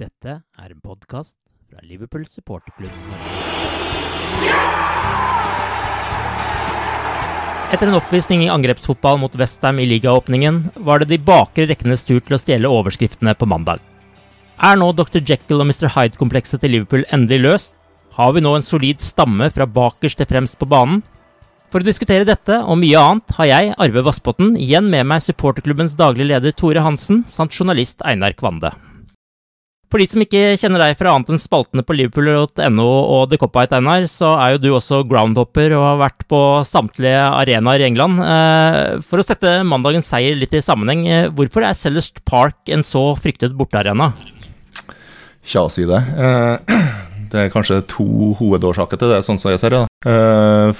Dette er en podkast fra Liverpool supporterklubb. Etter en oppvisning i angrepsfotball mot Westham i ligaåpningen, var det de bakre rekkenes tur til å stjele overskriftene på mandag. Er nå Dr. Jekyll og Mr. Hyde-komplekset til Liverpool endelig løst? Har vi nå en solid stamme fra bakerst til fremst på banen? For å diskutere dette og mye annet har jeg, Arve Vassbotten, igjen med meg supporterklubbens daglige leder Tore Hansen samt journalist Einar Kvande. For de som ikke kjenner deg fra annet enn spaltene på liverpool.no og The Cop-Out, Einar, så er jo du også groundhopper og har vært på samtlige arenaer i England. Eh, for å sette mandagens seier litt i sammenheng, eh, hvorfor er Sellers Park en så fryktet bortearena? Tja, si det. Eh, det er kanskje to hovedårsaker til det, sånn som jeg ser det.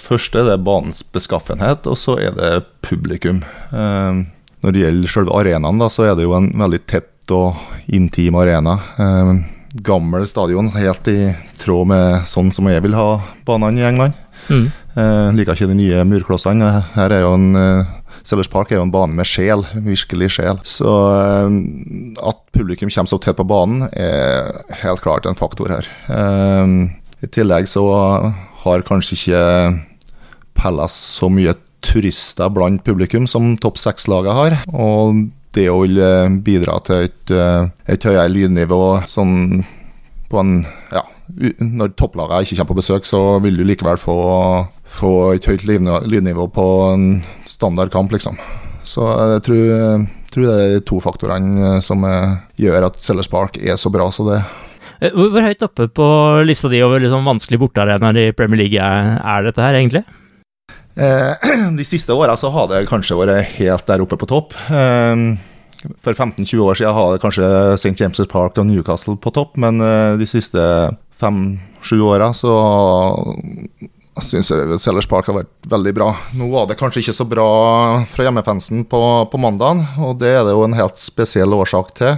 Først er det banens beskaffenhet, og så er det publikum. Når det gjelder selve arenaen, så er det jo en veldig tett og intim arena. Eh, gammel stadion, helt i tråd med sånn som jeg vil ha banene i England. Mm. Eh, liker ikke de nye murklossene. Her er jo en eh, Sellers Park er jo en bane med sjel, virkelig sjel. Så eh, at publikum kommer så tett på banen, er helt klart en faktor her. Eh, I tillegg så har kanskje ikke Pellas så mye turister blant publikum som topp seks-laget har. Og det vil bidra til et, eh, et høyere lydnivå sånn på en ja, når topplagene ikke kommer på besøk, så vil du likevel få, få et høyt lydnivå på en standardkamp, liksom. Så jeg tror, tror, det er de to faktorene som gjør at Sellers Park er så bra som det er. Hvor høyt oppe på lista di over liksom vanskelige bortearenaer i Premier League er dette her, egentlig? Eh, de siste åra så har det kanskje vært helt der oppe på topp. Eh, for 15-20 år siden har det kanskje St. James' Park og Newcastle på topp, men eh, de siste fem-sju åra så syns jeg Sellers Park har vært veldig bra. Nå var det kanskje ikke så bra fra hjemmefansen på, på mandagen, og det er det jo en helt spesiell årsak til.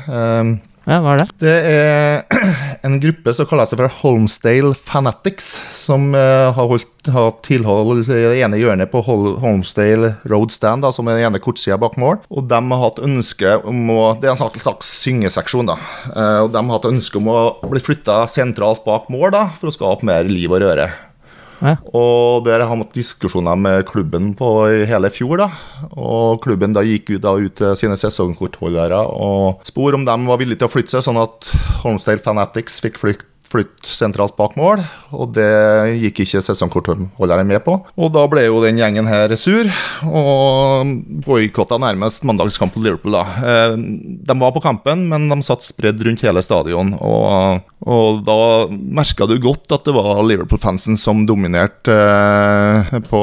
Ja, hva er det? Det er en gruppe som kaller seg for Holmsdale Fanatics, som uh, har holdt har tilhold i det ene hjørnet på Holmsdale Road Stand, da, som er den ene kortsida bak mål. Og de har hatt ønske om å Det er en slags syngeseksjon, da. Uh, og de har hatt ønske om å bli flytta sentralt bak mål, da, for å skape mer liv og røre. Og der har hatt diskusjoner med klubben på i hele fjor. da, og Klubben da gikk ut, da ut til sine sesongkortholdere og spor om de var villige til å flytte seg, sånn at Holmsdale Fanatics fikk flytte flytte sentralt bak mål, og det gikk ikke sesongkortholderne med på. Og da ble jo den gjengen her sur, og boikotta nærmest mandagskamp på Liverpool, da. Eh, de var på kampen, men de satt spredd rundt hele stadion, og, og da merka du godt at det var Liverpool-fansen som dominerte eh, på,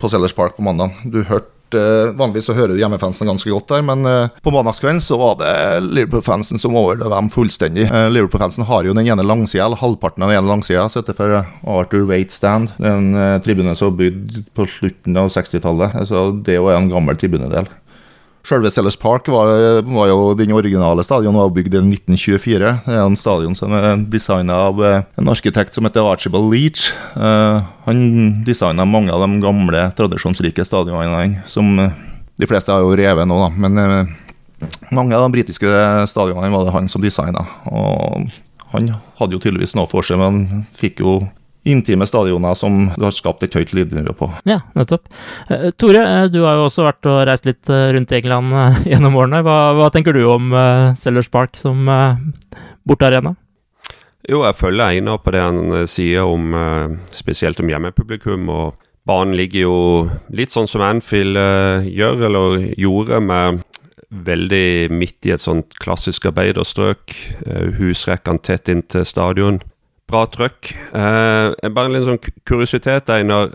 på Sellers Park på mandag. Du hørte Vanligvis så hører du hjemmefansen ganske godt der, men uh, på mandagskvelden så var det Liverpool-fansen som overdøde dem fullstendig. Uh, Liverpool-fansen har jo den ene langsida, eller halvparten av den ene langsida, sitter for Arthur Waite Stand. En uh, tribune som er bygd på slutten av 60-tallet. Altså, det er jo en gammel tribunedel. Selve Sellers Park var, var, jo den originale stadion, var bygd i 1924. Det er en stadion som er designa av eh, en arkitekt som heter Archibald Leach. Uh, han designa mange av de gamle, tradisjonsrike stadionene, som de fleste har jo revet nå, da. Men uh, mange av de britiske stadionene var det han som designa. Og han hadde jo tydeligvis noe for seg, men fikk jo intime stadioner som du har skapt et høyt lydnivå på. Ja, nettopp. Uh, Tore, uh, du har jo også vært og reist litt uh, rundt i England gjennom årene. Hva, hva, tenker du om Sellers Park som bortearena? Jo, jeg følger Einar på det han sier om spesielt om hjemmepublikum. og Banen ligger jo litt sånn som Anfield gjør, eller gjorde, med veldig midt i et sånt klassisk arbeiderstrøk. husrekkene tett inntil stadion bra trøkk. Eh, bare en sånn kuriositet, Einar.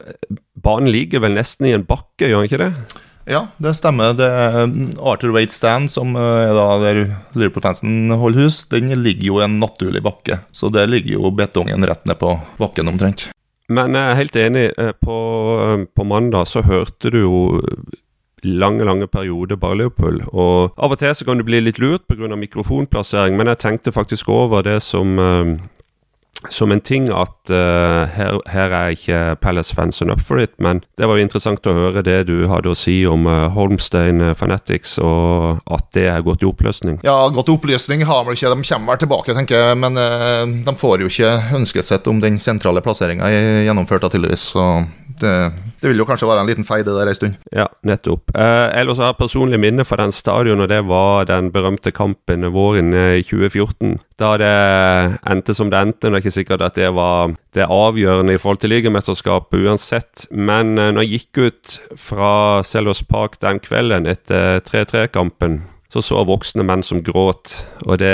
Banen ligger vel nesten i en bakke, gjør den ikke det? Ja, det stemmer. Det er Arthur Waite Stand, som eh, er da der Liverpool-fansen holder hus, den ligger jo i en naturlig bakke. Så der ligger jo betongen rett ned på bakken omtrent. Men jeg er helt enig. Eh, på, eh, på mandag så hørte du jo lange lange perioder bare Liverpool. Og Av og til så kan du bli litt lurt pga. mikrofonplassering, men jeg tenkte faktisk over det som som en ting at uh, her, her, er ikke Palace-fansen up for it, men det var jo interessant å høre det du hadde å si om uh, Holmstein uh, Fanatics, og at det er gått i oppløsning. Ja, gått i oppløsning har de ikke, de kommer vel tilbake, tenker jeg, men de får jo ikke ønsket sitt om den sentrale plasseringa gjennomført, tydeligvis. så det, det, vil jo kanskje være en liten feide der ei stund. Ja, nettopp. Eh, ellers har jeg personlig minne fra den stadion, og det var den berømte kampen våren i 2014. Da det endte som det endte. Det er ikke sikkert at det var det avgjørende i forhold til ligamesterskapet uansett, men eh, når jeg gikk ut fra Selvås Park den kvelden etter 3-3-kampen så så voksne menn som gråt. Og det,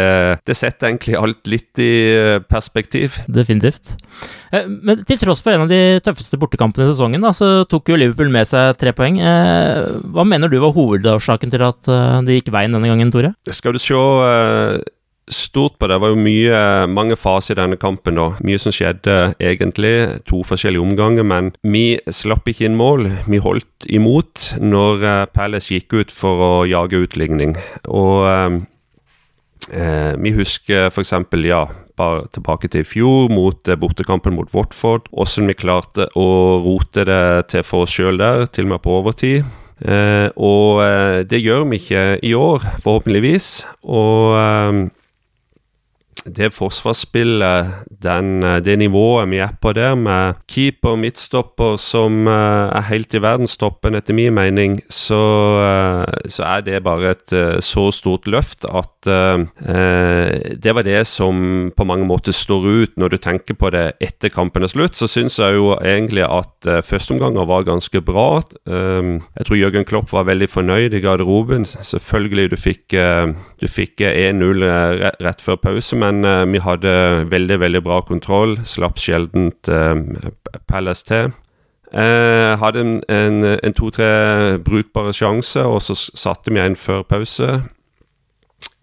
det, setter egentlig alt litt i eh, perspektiv. Definitivt. Eh, men til tross for en av de tøffeste bortekampene i sesongen, da, så tok jo Liverpool med seg tre poeng. Eh, hva mener du var hovedårsaken til at det gikk veien denne gangen, Tore? Skal du se stort på det. Det var jo mye, mange faser i denne kampen. da. Mye som skjedde egentlig. To forskjellige omganger. Men vi slapp ikke inn mål. Vi holdt imot når uh, Palace gikk ut for å jage utligning. Og uh, uh, vi husker f.eks. ja, bare tilbake til i fjor, mot bortekampen mot Watford. Hvordan vi klarte å rote det til for oss sjøl der, til og med på overtid. og det gjør vi ikke i år, forhåpentligvis. Og det forsvarsspillet, den, eh, det nivået vi er på der, med keeper midtstopper som uh, er helt i verdenstoppen, etter min mening, så, uh, så, er det bare et så stort løft at det var det som på mange måter står ut når du tenker på det etter kampen er slutt. Så syns jeg jo egentlig at førsteomganger var ganske bra. jeg tror Jørgen Klopp var veldig fornøyd i garderoben. Selvfølgelig, du fikk, fikk 1-0 rett før pause, men uh, vi hadde veldig, veldig bra kontroll. Slapp sjeldent uh, Palace til. Uh, hadde en, en, en to-tre brukbare sjanser, og så satte vi en før pause.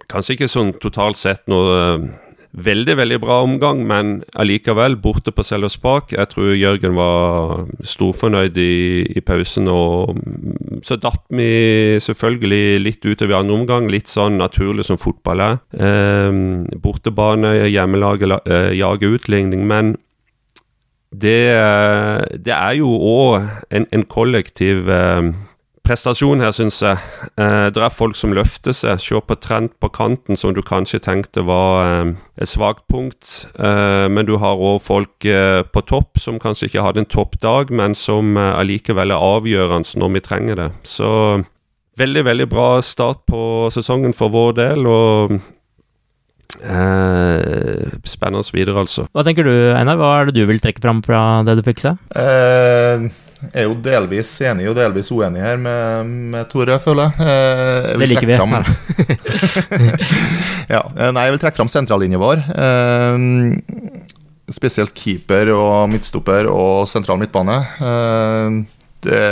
Kanskje ikke sånn totalt sett noe veldig, veldig bra omgang, men allikevel, borte på Sellos Park. Jeg tror Jørgen var storfornøyd i, i pausen. Og så datt vi selvfølgelig litt utover i andre omgang, litt sånn naturlig som fotball er. Eh, bortebane, hjemmelaget eh, jager utligning, men det, det, er jo òg en, en, kollektiv eh, prestasjon her, syns jeg. Eh, det er folk som løfter seg. Se på trend på kanten, som du kanskje tenkte var eh, et svakt punkt. Eh, men du har òg folk eh, på topp som kanskje ikke hadde en toppdag, men som eh, allikevel er avgjørende når vi trenger det. Så veldig, veldig bra start på sesongen for vår del. og Eh, spennende videre, altså. Hva tenker du, Einar? Hva er det du vil trekke fram fra det du fikk se? Eh, jeg er jo delvis enig og delvis uenig her med, med Tore, føler jeg. Eh, jeg det liker vi. Fram, ja, eh, nei, jeg vil trekke fram sentrallinja vår. Eh, spesielt keeper og midtstopper og sentral midtbane. Eh, det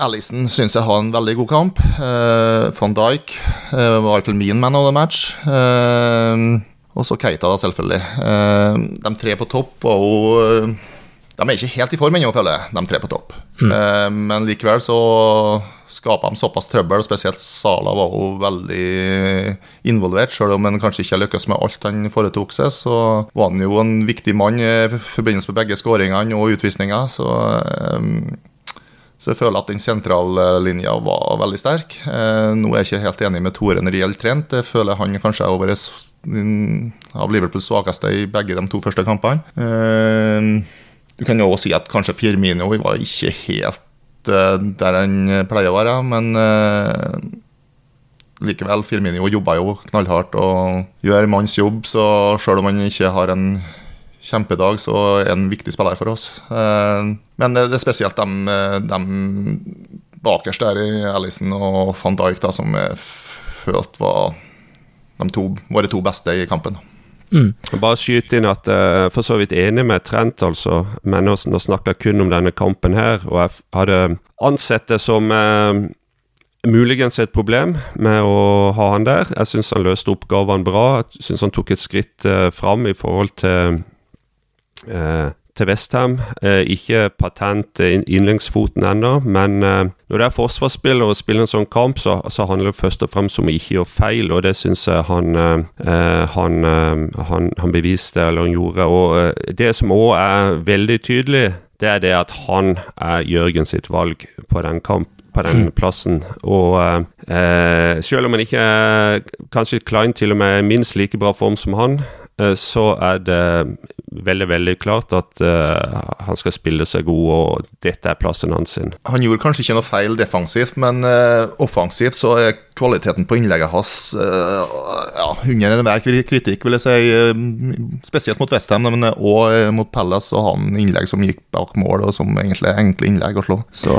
Alison syns jeg har en veldig god kamp. Uh, Van Dijk uh, var iallfall min man of the match. Uh, og så Keita, da, selvfølgelig. De tre på topp var jo De er ikke helt i form ennå, føler jeg, de tre på topp. Mm. men likevel så, skaper de såpass trøbbel. Spesielt Sala var jo veldig involvert. Selv om han kanskje ikke lykkes med alt han foretok seg, så var han jo en viktig mann i forbindelse med begge skåringene og utvisninga. Så, så jeg føler at den sentrallinja var veldig sterk. Nå er jeg ikke helt enig med Tore når det gjelder Trent. Jeg føler han kanskje er vært av Liverpools svakeste i begge de to første kampene. Du kan jo også si at kanskje Firmino var ikke helt uh, der han pleier å være, men likevel, Firmino jobber jo knallhardt og gjør manns jobb, så selv om han ikke har en kjempedag, så er han en viktig spiller for oss. Uh, men det, er spesielt de, de bakerst der i Alison og van Dijk da, som jeg følte var de to, våre to beste i kampen. Mm. Bare skyte inn at jeg er for så vidt enig med Trent, altså. Men nå, nå snakker jeg kun om denne kampen her. Og jeg hadde ansett det som muligens et problem med å ha han der. Jeg syns han løste oppgavene bra. Jeg syns han tok et skritt uh, fram i forhold til til Westham. Eh, ikke patent innleggsfoten ennå, men eh, når det er forsvarsspiller og spiller en sånn kamp, så, så, handler det først og fremst om å ikke gjøre feil, og det syns jeg han, eh, han, han, han, beviste, eller han gjorde. Og eh, det som òg er veldig tydelig, det er det at han er Jørgen sitt valg på den kamp på den mm. plassen. Og eh, selv om han ikke er kanskje Klein til og med minst like bra form som han, Eh, så er det veldig veldig klart at uh, han skal spille seg god, og dette er plassen hans. sin. Han gjorde kanskje ikke noe feil defensivt, men uh, offensivt så er kvaliteten på innlegget hans uh, ja, under enhver kritikk, vil jeg si. spesielt mot Westham, men òg mot Palace og han innlegg som gikk bak mål, og som egentlig er enkle innlegg å slå. Så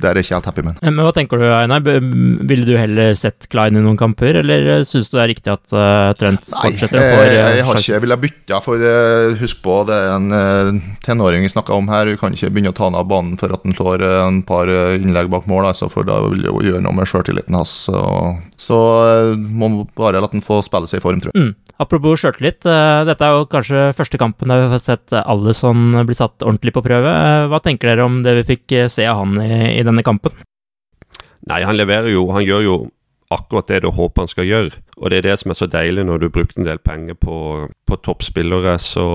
det er jeg ikke helt happy med. Men Hva tenker du, Einar? Ville du heller sett Klein i noen kamper, eller syns du det er riktig at Trent fortsetter Nei, jeg, jeg har ikke villet bytte, for uh, husk på det er en uh, tenåring vi snakker om her. Du kan ikke begynne å ta han av banen for at han slår uh, en par innlegg bak mål, altså, for da vil det jo gjøre noe med sjøltilliten hans. Så, så må man bare la den få spille seg i form, tror jeg. Mm. Apropos sjøltillit, dette er jo kanskje første kampen der vi har sett Alison bli satt ordentlig på prøve. Hva tenker dere om det vi fikk se av han i, i denne kampen? Nei, han leverer jo Han gjør jo akkurat det du håper han skal gjøre. Og det er det som er så deilig når du har brukt en del penger på, på toppspillere, så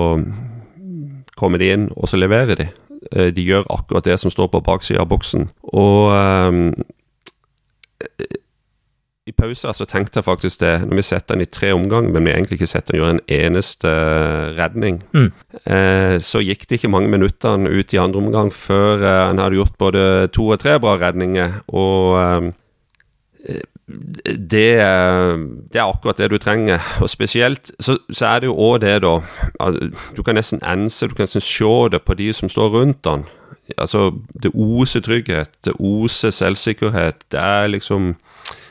kommer de inn, og så leverer de. Eh, de gjør akkurat det som står på baksida av boksen. Og um, i pauser så tenkte jeg faktisk det, når vi setter den i tre omganger, men vi egentlig ikke sett den gjøre en eneste redning, mm. eh, så gikk det ikke mange minuttene ut i andre omgang før eh, han hadde gjort både to og tre bra redninger. Og eh, det, det, er akkurat det du trenger. Og spesielt så, så er det jo òg det, da Du kan nesten ense, du kan nesten se det på de som står rundt han. Altså, det oser trygghet, det oser selvsikkerhet. Det er liksom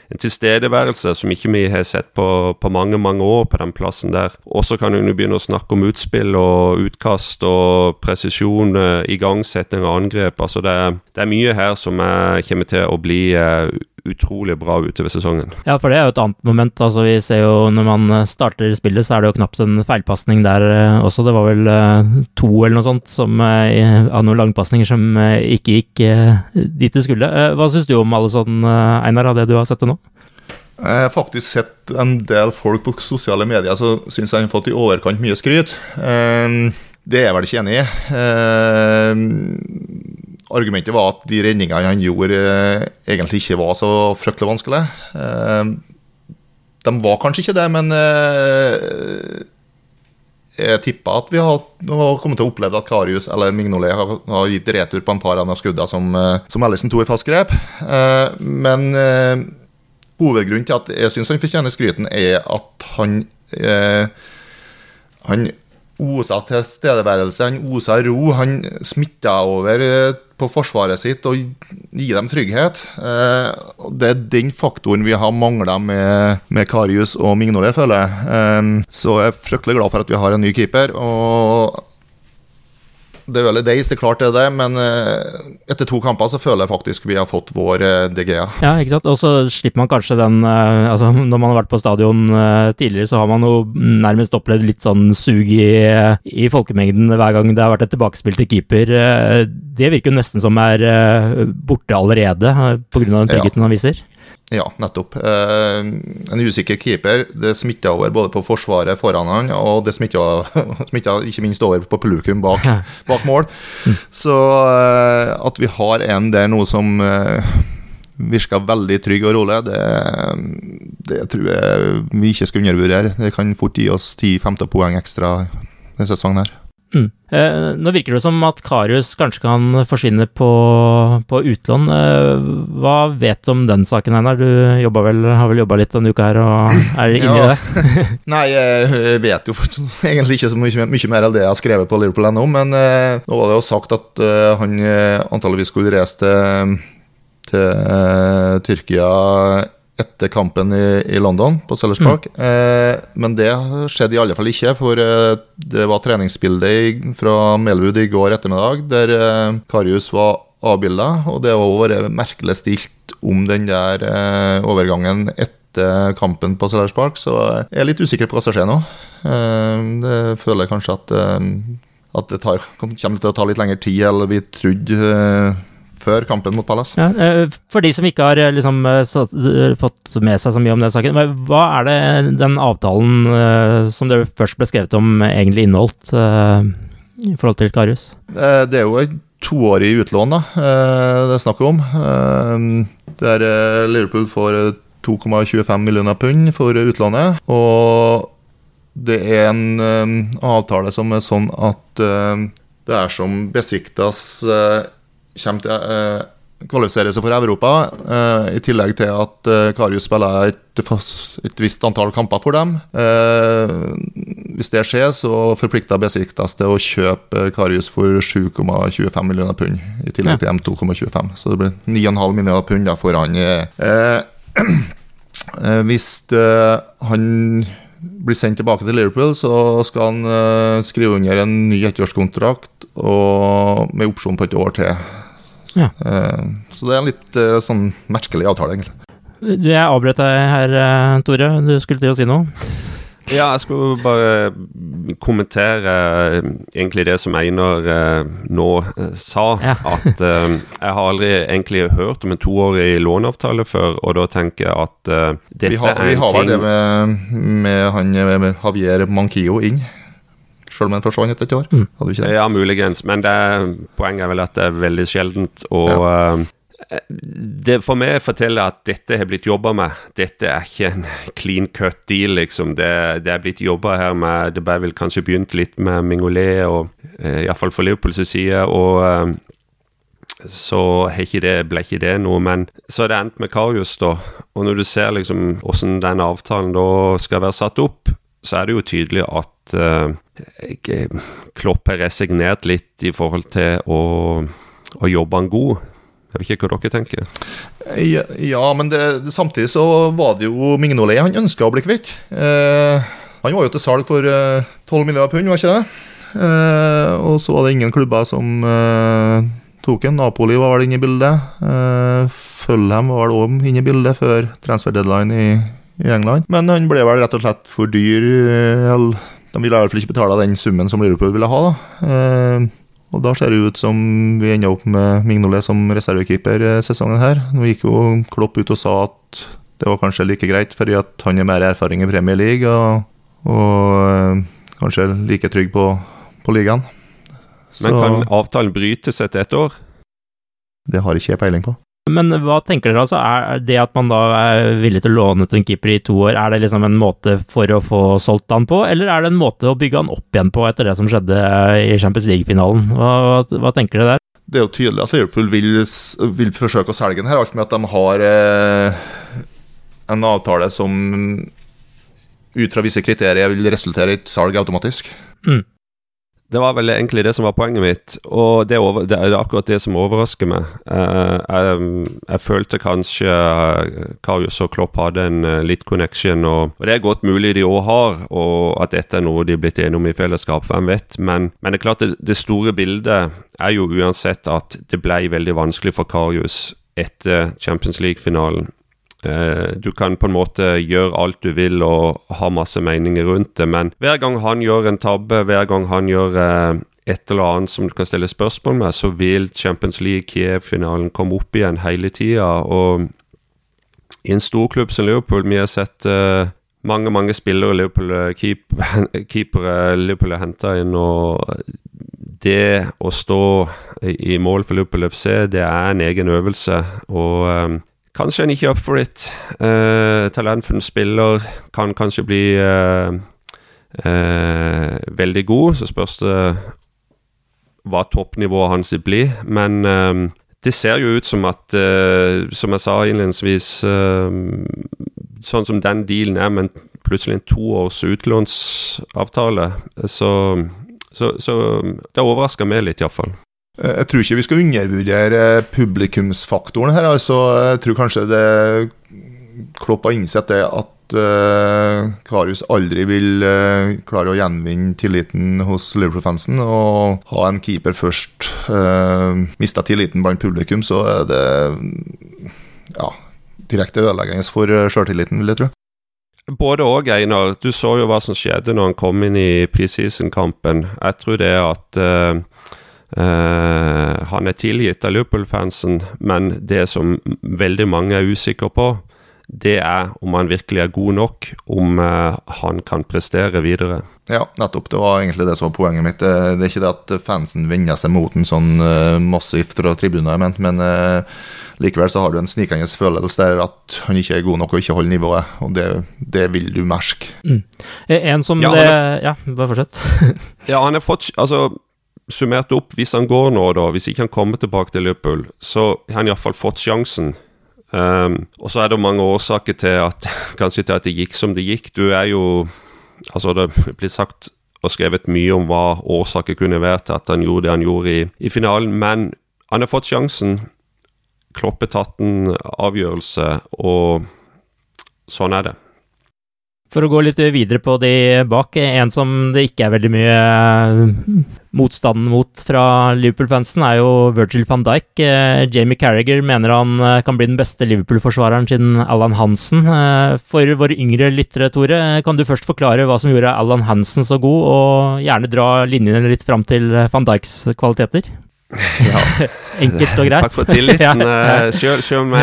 en tilstedeværelse som ikke vi har sett på, på mange mange år på den plassen der. Og så kan hun begynne å snakke om utspill og utkast og presisjon, eh, igangsetting og angrep. Altså det, det, er mye her som er, kommer til å bli uh, utrolig bra utover sesongen. Ja, for det er jo et annet moment. Altså, vi ser jo Når man starter spillet, så er det jo knapt en feilpasning der uh, også. Det var vel uh, to eller noe sånt som, av noen langpasninger som ikke gikk dit det skulle. hva syns du om alle sånn, Einar, av det du har sett til nå? Jeg har faktisk sett en del folk på sosiale medier som syns han har fått i overkant mye skryt. Ehm, det er jeg vel ikke enig i. Argumentet var at de redningene han gjorde, eh, egentlig ikke var så fryktelig vanskelig. Ehm, de var kanskje ikke det, men eh, jeg tipper at vi har, kommet til å oppleve at Karius eller Mignolet har, har, gitt retur på en par av skuddene som, eh, som Ellison tok i fast grep. Men hovedgrunnen til at jeg syns han fortjener skryten, er at han eh, Han osa tilstedeværelse, han osa ro. Han smitta over eh, på forsvaret sitt og gir dem trygghet. Eh, det er den faktoren vi har mangla med, med Karius og Mignolet, føler jeg. Eh, så jeg er fryktelig glad for at vi har en ny keeper. og det er early days, det er klart det er det, men eh, etter to kamper så føler jeg faktisk vi har fått vår eh, DGA. Ja, ikke sant. Og så slipper man kanskje den eh, Altså, når man har vært på stadion tidligere, så har man jo nærmest opplevd litt sånn sug i, i folkemengden hver gang det har vært et tilbakespill til keeper. Det virker jo nesten som er borte allerede, pga. den tryggheten han viser. Ja, nettopp. Eh, en usikker keeper det smitta over både på forsvaret foran han, og det smitter ikke minst over på publikum bak, bak mål. Så eh, at vi har en der nå som eh, virker veldig trygg og rolig, det, det tror jeg vi ikke skal undervurdere. Det kan fort gi oss 10-15 poeng ekstra denne sesongen her. Mm. Eh, nå virker det som at Karius kanskje kan forsvinne på, på utlån. Eh, hva vet du om den saken, Einar? Du vel, har vel jobba litt denne uka her og er inne i Ja. det? Nei, jeg vet jo egentlig ikke så mye, mye mer enn det jeg har skrevet på Liverpool ennå, men eh, nå var det jo sagt at eh, han eh, antageligvis skulle reise til, til eh, Tyrkia etter kampen i, i London, på Sellers Park. Eh, men det skjedde i alle fall ikke, for eh, det var treningsbilde i, fra Melwood i går ettermiddag, der eh, Karius var avbilda, og det har vært merkelig stilt om den der eh, overgangen etter kampen på Sellers Park, så jeg er litt usikker på hva som skjer nå. Eh, det føler jeg kanskje at, eh, at det tar, kommer til å ta litt lengre tid enn vi trodde før kampen mot Palace. Ja, eh, for de som ikke har eh, liksom, eh, satt, fått med seg så mye om den saken, hva- er det den avtalen som det først ble skrevet om, egentlig inneholdt eh, i forhold til Karius? Det er jo et toårig utlån da, det er snakk om. Der Liverpool får eh, 2,25 millioner pund for utlånet. Og det er en avtale som er sånn at det er som Besiktas eh, kommer til eh, kvalifisere seg for Europa, eh, i tillegg til at eh, Karius spiller et, fast, et visst antall kamper for dem. Hvis det skjer, så forplikter Besiktas til å kjøpe Karius for 7,25 millioner pund, i tillegg til M2,25. Så det blir 9,5 millioner pund for han. Hvis han blir sendt tilbake til Liverpool, så skal han skrive under en ny ettårskontrakt med opsjon på et år til. Ja. Eh, så det er en litt eh, sånn merkelig avtale, egentlig. Du, Jeg avbrøt deg her, eh, Tore. Du skulle til å si noe? Ja, jeg skulle bare kommentere egentlig det som Einar nå sa. Ja. At jeg har aldri egentlig hørt om en toårig låneavtale før, og da tenker jeg at dette Vi har, er vi har vel det med, med han med Javier Manquillo inn. Selv om han forsvant etter et år. Mm. Hadde vi ikke det? Ja, muligens, men det, poenget er vel at det er veldig sjeldent. Og eh, det for meg forteller at dette har blitt jobba med. Dette er ikke en clean cut deal, liksom. Det, det er blitt jobba her med Det ble vel kanskje begynt litt med Mingolet, og uh, iallfall for Liverpools side. og eh, så ikke det, ble ikke det noe, men så er det endt med Karius, da. Og når du ser liksom hvordan den avtalen da skal være satt opp, så er det jo tydelig at eh, jeg- Klopp har resignert litt i forhold til å, å jobbe han god. Jeg vet ikke hva dere tenker. Ja, ja men det, samtidig så var det jo Mignolet han ønska å bli kvitt. Uh, han var jo til salg for uh, 12 milliarder pund, var ikke det? Eh, og så var det ingen klubber som eh, tok en. Napoli var vel inne i bildet. Følheim var vel òg inne i bildet før transfer deadline i, England. Men han ble vel rett og slett for dyr. eh, eller de ville i hvert fall ikke betale den summen som Liverpool ville ha. da. Eh, og da ser det ut som vi ender opp med Mignolet som reservekeeper eh, sesongen her. Nå gikk jo Klopp ut og sa at det var kanskje like greit, fordi at han har mer erfaring i Premier League og, og eh, kanskje like trygg på, på ligaen. Så Men kan avtalen brytes etter ett år? det har ikke jeg peiling på. Men hva tenker dere altså? Er det at man da er villig til å låne ut en keeper i to år, er det liksom en måte for å få solgt han på, eller er det en måte å bygge han opp igjen på etter det som skjedde i Champions League-finalen? Hva, hva, hva tenker dere der? Det er jo tydelig at Liverpool vil, vil forsøke å selge den her, alt med at de har eh, en avtale som ut fra visse kriterier vil resultere i et salg automatisk. Det var vel egentlig det som var poenget mitt, og det, over, det er akkurat det som overrasker meg. Jeg, jeg, følte kanskje uh, Karius og Klopp hadde en litt connection, og, og, det er godt mulig de òg har, og at dette er noe de er blitt enige om i fellesskap, hvem vet. Men, men det er klart, det, det, store bildet er jo uansett at det ble veldig vanskelig for Karius etter Champions League-finalen. Eh, du kan på en måte gjøre alt du vil og ha masse meninger rundt det, men hver gang han gjør en tabbe, hver gang han gjør eh, et eller annet som du kan stille spørsmål med, så vil Champions League Kiev-finalen komme opp igjen hele tida. Og i en storklubb som Liverpool, vi har sett uh, mange mange spillere Liverpool, keep, keepere Liverpool har henta inn, og det å stå i mål for Liverpool FC, det er en egen øvelse. Og um, Kanskje en ikke up for it. Uh, talentfull spiller kan kanskje bli uh, uh, veldig god. Så spørs det hva toppnivået hans blir. Men det ser jo ut som at, som jeg sa innledningsvis Sånn som den dealen er, men plutselig en toårs utlånsavtale, så, så, så det overrasker meg litt, iallfall. Eh, jeg tror ikke vi skal undervurdere publikumsfaktoren her. altså Jeg tror kanskje det Klopp innsett det at uh, Karius aldri vil uh, klare å gjenvinne tilliten hos Liverpool-fansen. Og ha en keeper først uh, mista tilliten blant publikum, så er det ja, direkte ødeleggende for sjøltilliten, vil jeg tro. Både og, Einar. Du så jo hva som skjedde når han kom inn i preseason-kampen. Jeg tror det at uh, Uh, han er tilgitt av Liverpool-fansen, men det som veldig mange er usikre på, det er om han virkelig er god nok, om uh, han kan prestere videre. Ja, nettopp. Det var egentlig det som var poenget mitt. Det er ikke det at fansen vender seg mot en sånn uh, massivt fra tribunen, men, uh, likevel så har du en snikende følelse der at han ikke er god nok og ikke holder nivået, og det, det vil du merke. Mm. En som ja, det er, Ja, bare fortsett. ja, han har fått Altså summert opp, hvis han går nå, da, hvis ikke han kommer tilbake til Liverpool, så har han iallfall fått sjansen. Um, og så er det mange årsaker til at kanskje til at det gikk som det gikk. Du er jo Altså, det blitt sagt og skrevet mye om hva årsaker kunne være til at han gjorde det han gjorde i, i finalen, men han har fått sjansen. Kloppe tatt en avgjørelse, og sånn er det. For å gå litt videre på de bak, en som det ikke er veldig mye eh, motstand mot fra Liverpool-fansen, er jo Virgil van Dijk. Eh, Jamie Carriager mener han eh, kan bli den beste Liverpool-forsvareren siden Allan Hansen. For våre yngre lyttere, Tore, kan du først forklare hva som gjorde Allan Hansen så god, og gjerne dra linjene litt fram til van Dijks kvaliteter? Ja. Enkelt og greit. Takk for tilliten. ja. Selv om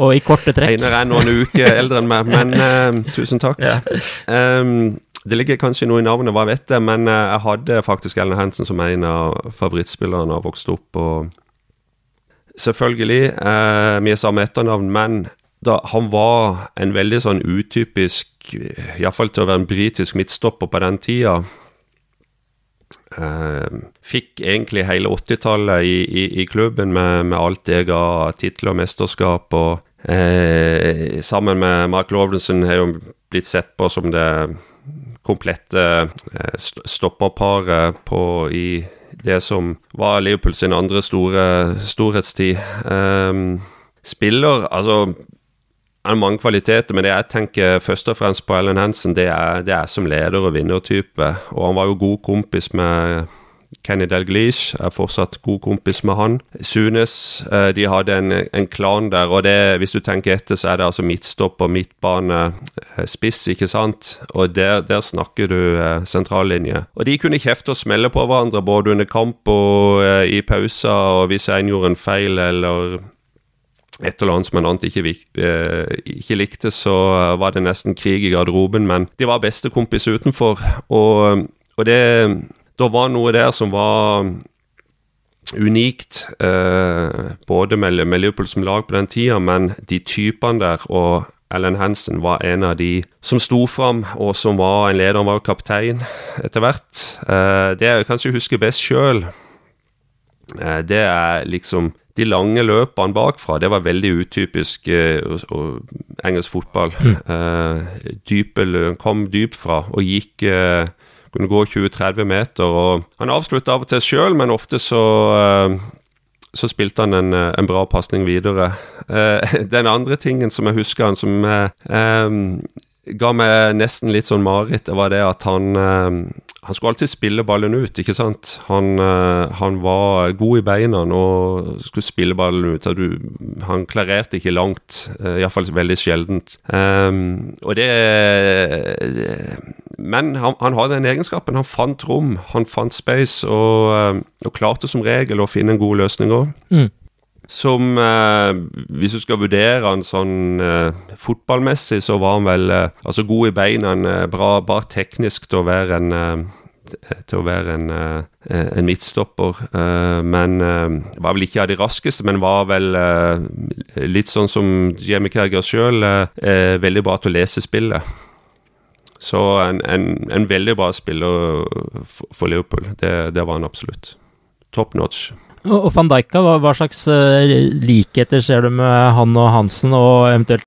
Og i korte trekk. Einar er noen uker eldre enn meg, men uh, tusen takk. Ja. Um, det ligger kanskje noe i navnet, hva vet jeg, men uh, jeg hadde faktisk Ellen Hansen som en av favorittspillerne da jeg vokste opp. og Selvfølgelig, uh, vi er samme etternavn, men da, han var en veldig sånn utypisk, iallfall til å være en britisk midtstopper på den tida. Uh, fikk egentlig hele 80-tallet i, i, i, klubben med, med alt det ga titler og mesterskap. og uh, Sammen med Mark Lovensen har jo blitt sett på som det komplette uh, stopperparet i det som var Liverpool sin andre store storhetstid. spiller Altså er mange kvaliteter, men det jeg tenker først og fremst på Ellen Hansen, det er, det er som leder og vinnertype. Og han var jo god kompis med Kenny Delglish er fortsatt god kompis med han. Sunes, eh, de hadde en, en klan der, og det, hvis du tenker etter, så er det altså midtstopper, midtbane, eh, spiss, ikke sant? Og der, der snakker du eh, sentrallinje. Og de kunne kjefte og smelle på hverandre både under kamp og i pauser, og hvis en gjorde en feil eller et eller annet som en annet ikke, eh, ikke, likte, så var det nesten krig i garderoben. Men de var bestekompis utenfor, og, og det Da var noe der som var unikt, eh, både med, med, Liverpool som lag på den tida, men de typene der og Ellen Hansen var en av de som sto fram, og som var en leder. Han var jo kaptein etter hvert. Eh, det jeg kanskje husker best sjøl, eh, det er liksom de lange løpene bakfra, det var veldig utypisk uh, engelsk fotball. Mm. Uh, dype, kom dypt fra og gikk uh, kunne gå 20-30 meter. og Han avslutta av og til sjøl, men ofte så uh, så spilte han en, en bra pasning videre. Uh, den andre tingen som jeg husker han som uh, ga meg nesten litt sånn mareritt, det var det at han han skulle alltid spille ballen ut, ikke sant. Han, han var god i beina og skulle spille ballen ut. Du, han klarerte ikke langt, iallfall veldig sjeldent. Um, og det Men han, han, hadde den egenskapen. Han fant rom, han fant space, og, og klarte som regel å finne en god løsning òg. Mm. Som eh, Hvis du skal vurdere han sånn eh, fotballmessig, så var han vel eh, altså god i beina, bra, bra teknisk til å være en til å være en, en midtstopper. Men var vel ikke av de raskeste, men var vel litt sånn som Jamie Kerger sjøl, veldig bra til å lese spillet. Så en, en, en veldig bra spiller for Liverpool. Det, det var han absolutt. Top notch. Og van hva, hva slags uh, likheter ser du med han og Hansen, og eventuelt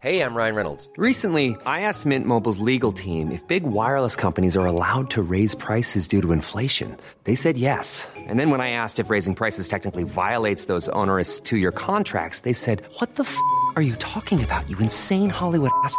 Hey, I'm Ryan Reynolds. Recently, I asked Mint Mobile's legal team if big wireless companies are allowed to raise prices due to inflation. They said yes. And then when I asked if raising prices technically violates those onerous two-year contracts, they said, "What the f*** are you talking about? You insane Hollywood ass."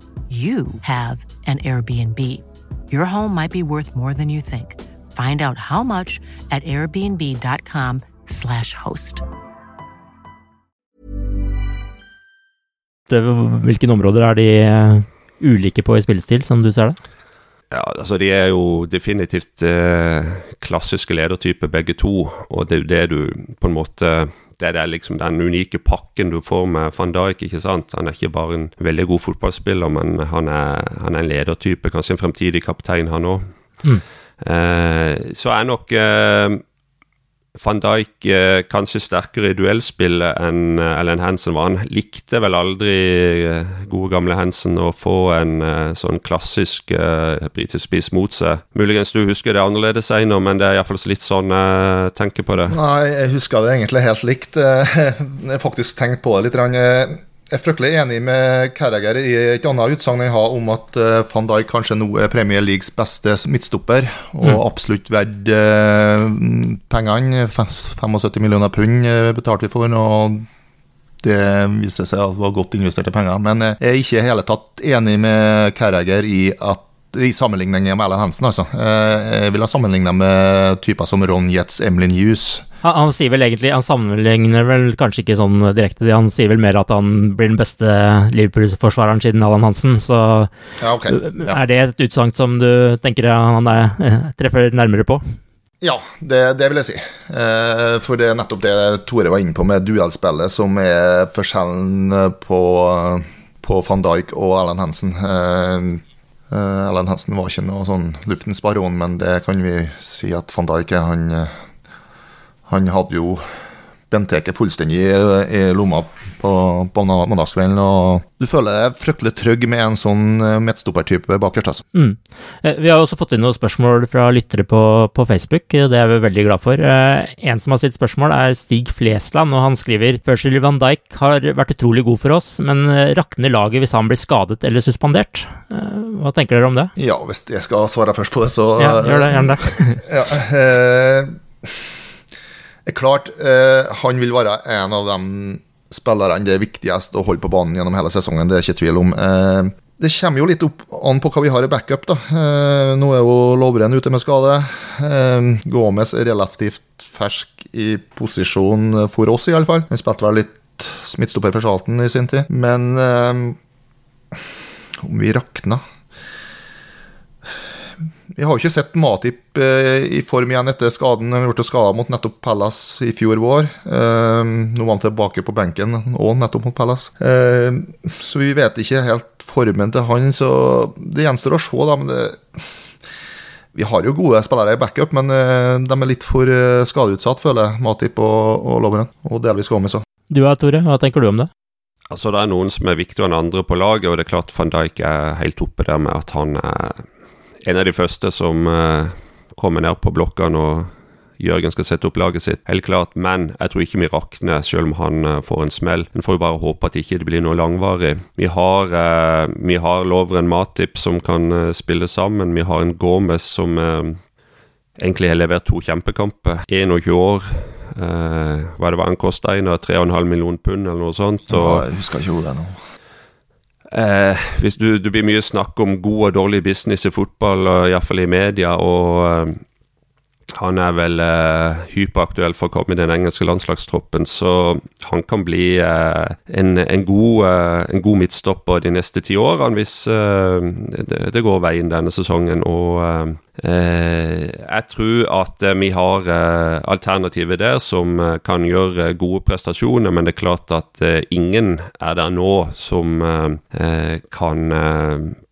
you have an Airbnb. Your home might be worth more than you think. Find out how much at airbnb.com/slash host. Hvilke områder er de eh, ulike på i spillestil, som du ser det? Ja, altså De er jo definitivt eh, klassiske ledertyper, begge to. Og det er jo det du på en måte det er liksom den unike pakken du får med van Dijk. ikke sant? Han er ikke bare en veldig god fotballspiller, men han er, han er en ledertype. Kanskje en fremtidig kaptein, han òg. Mm. Eh, så er nok eh, van Dijk eh, kanskje sterkere i duellspillet enn eh, Ellen Hansen var. Han likte vel aldri eh, gode gamle Hansen å få en sånn klassisk eh, britisk spiss mot seg. Muligens du husker det annerledes senere, men det er iallfall litt sånn jeg tenker på det. Nei, jeg husker det egentlig helt likt. Jeg har faktisk tenkt på det litt. Jeg er fryktelig enig med Carragher i et annet utsagn jeg har om at uh, van Dijk kanskje nå er Premier Leagues beste midtstopper, og mm. absolutt verdt uh, pengene. 75 millioner pund uh, betalte vi for. og det viser seg at det var godt investerte penger. Men jeg er ikke i hele tatt enig med Carragher i at i sammenligning med Erlend Hansen, altså. Eh, jeg vil ha sammenligna med typer som Ron Jets, Emlyn Hughes. Han, han, sier vel egentlig Han sammenligner vel kanskje ikke sånn direkte, han sier vel mer at han blir den beste Liverpool-forsvareren siden Allan Hansen, så ja, okay. ja. er det et utsagn som du tenker han er, treffer nærmere på? Ja, det, det, vil jeg si. Eh, for det er nettopp det Tore var inne på med duellspillet, som er forskjellen på, på van Dijk og Erlend Hansen. Eh, Ellen Hensen var ikke noe sånn luftens baron, men det kan vi si at van Dijk han, eh, han hadde jo benteket fullstendig i, i lomma på, på mandagskvelden. Og du føler deg fryktelig trygg med en sånn eh, midtstoppertype bakerst. Altså. Mm. Vi har også fått inn noen spørsmål fra lyttere på, på, Facebook, det er vi veldig glad for. En som har stilt spørsmål, er Stig Flesland, og han skriver Førsel Van Dijk har vært utrolig god for oss, men rakner laget hvis han blir skadet eller suspendert? Hva tenker dere om det? Ja, hvis jeg skal svare først på det, så Ja, gjør det. Gjerne det. ja, eh, er klart, eh, han vil være en av de spillerne det er viktigst å holde på banen gjennom hele sesongen, det er ikke tvil om. Eh, det kommer jo litt opp an på hva vi har i backup. da. Eh, nå er jo Lovren ute med skade. Eh, Gomez er relativt fersk i posisjon for oss, i alle fall. Han spilte vel litt midtstopper for Salten i sin tid. Men om vi rakna vi har jo ikke sett Matip eh, i form igjen etter skaden. Han ble skada mot nettopp Pallas i fjor vår. Eh, nå var han tilbake på benken òg, nettopp mot Pallas. Eh, så vi vet ikke helt formen til han, så det gjenstår å se, da. Men det, vi har jo gode spillere i backup, men de er litt for skadeutsatt, føler jeg. Matip og, og Lovren. Og delvis Gomez òg. Du da, Tore, hva tenker du om det? Altså, Det er noen som er viktigere enn andre på laget, og det er klart van Dijk er helt oppe der med at han er en av de første som uh, kommer ned på blokka når Jørgen skal sette opp laget sitt. Helt klart, men jeg tror ikke vi rakner selv om han uh, får en smell. En får jo bare håpe at det ikke blir noe langvarig. Vi har, uh, vi har Lovren Matip som kan spille sammen. Vi har en Gomez som egentlig har levert to kjempekamper. 21 år. Uh, hva det var han kosta? 3,5 millioner pund eller noe sånt. Og, ja, jeg husker ikke hvor det er nå. Eh, hvis du, det blir mye snakk om god og dårlig business i fotball, iallfall i media, og eh, han er vel eh, hyperaktuell for å komme i den engelske landslagstroppen, så han kan bli eh, en, en, god, eh, en, god, midtstopper de neste ti årene hvis eh, det, det, går veien denne sesongen. Og eh, jeg tror at vi har alternativer der som kan gjøre gode prestasjoner, men det er klart at ingen er der nå som kan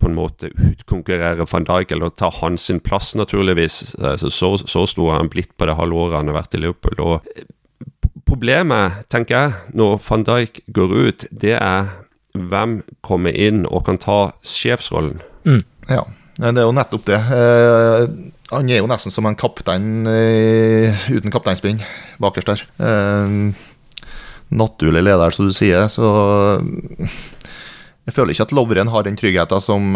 på en måte utkonkurrere van Dijk eller ta hans plass, naturligvis. Så, så, så stor har han blitt på det halve året han har vært i Liverpool. Og eh, problemet, tenker jeg, når van Dijk går ut, det er hvem kommer inn og kan ta sjefsrollen. Mm. Ja, det er jo nettopp det. Eh, han er jo nesten som en kaptein eh, uten kapteinspinn bakerst der. Eh, naturlig leder, som du sier. Så jeg føler ikke at Lovren har den tryggheten som,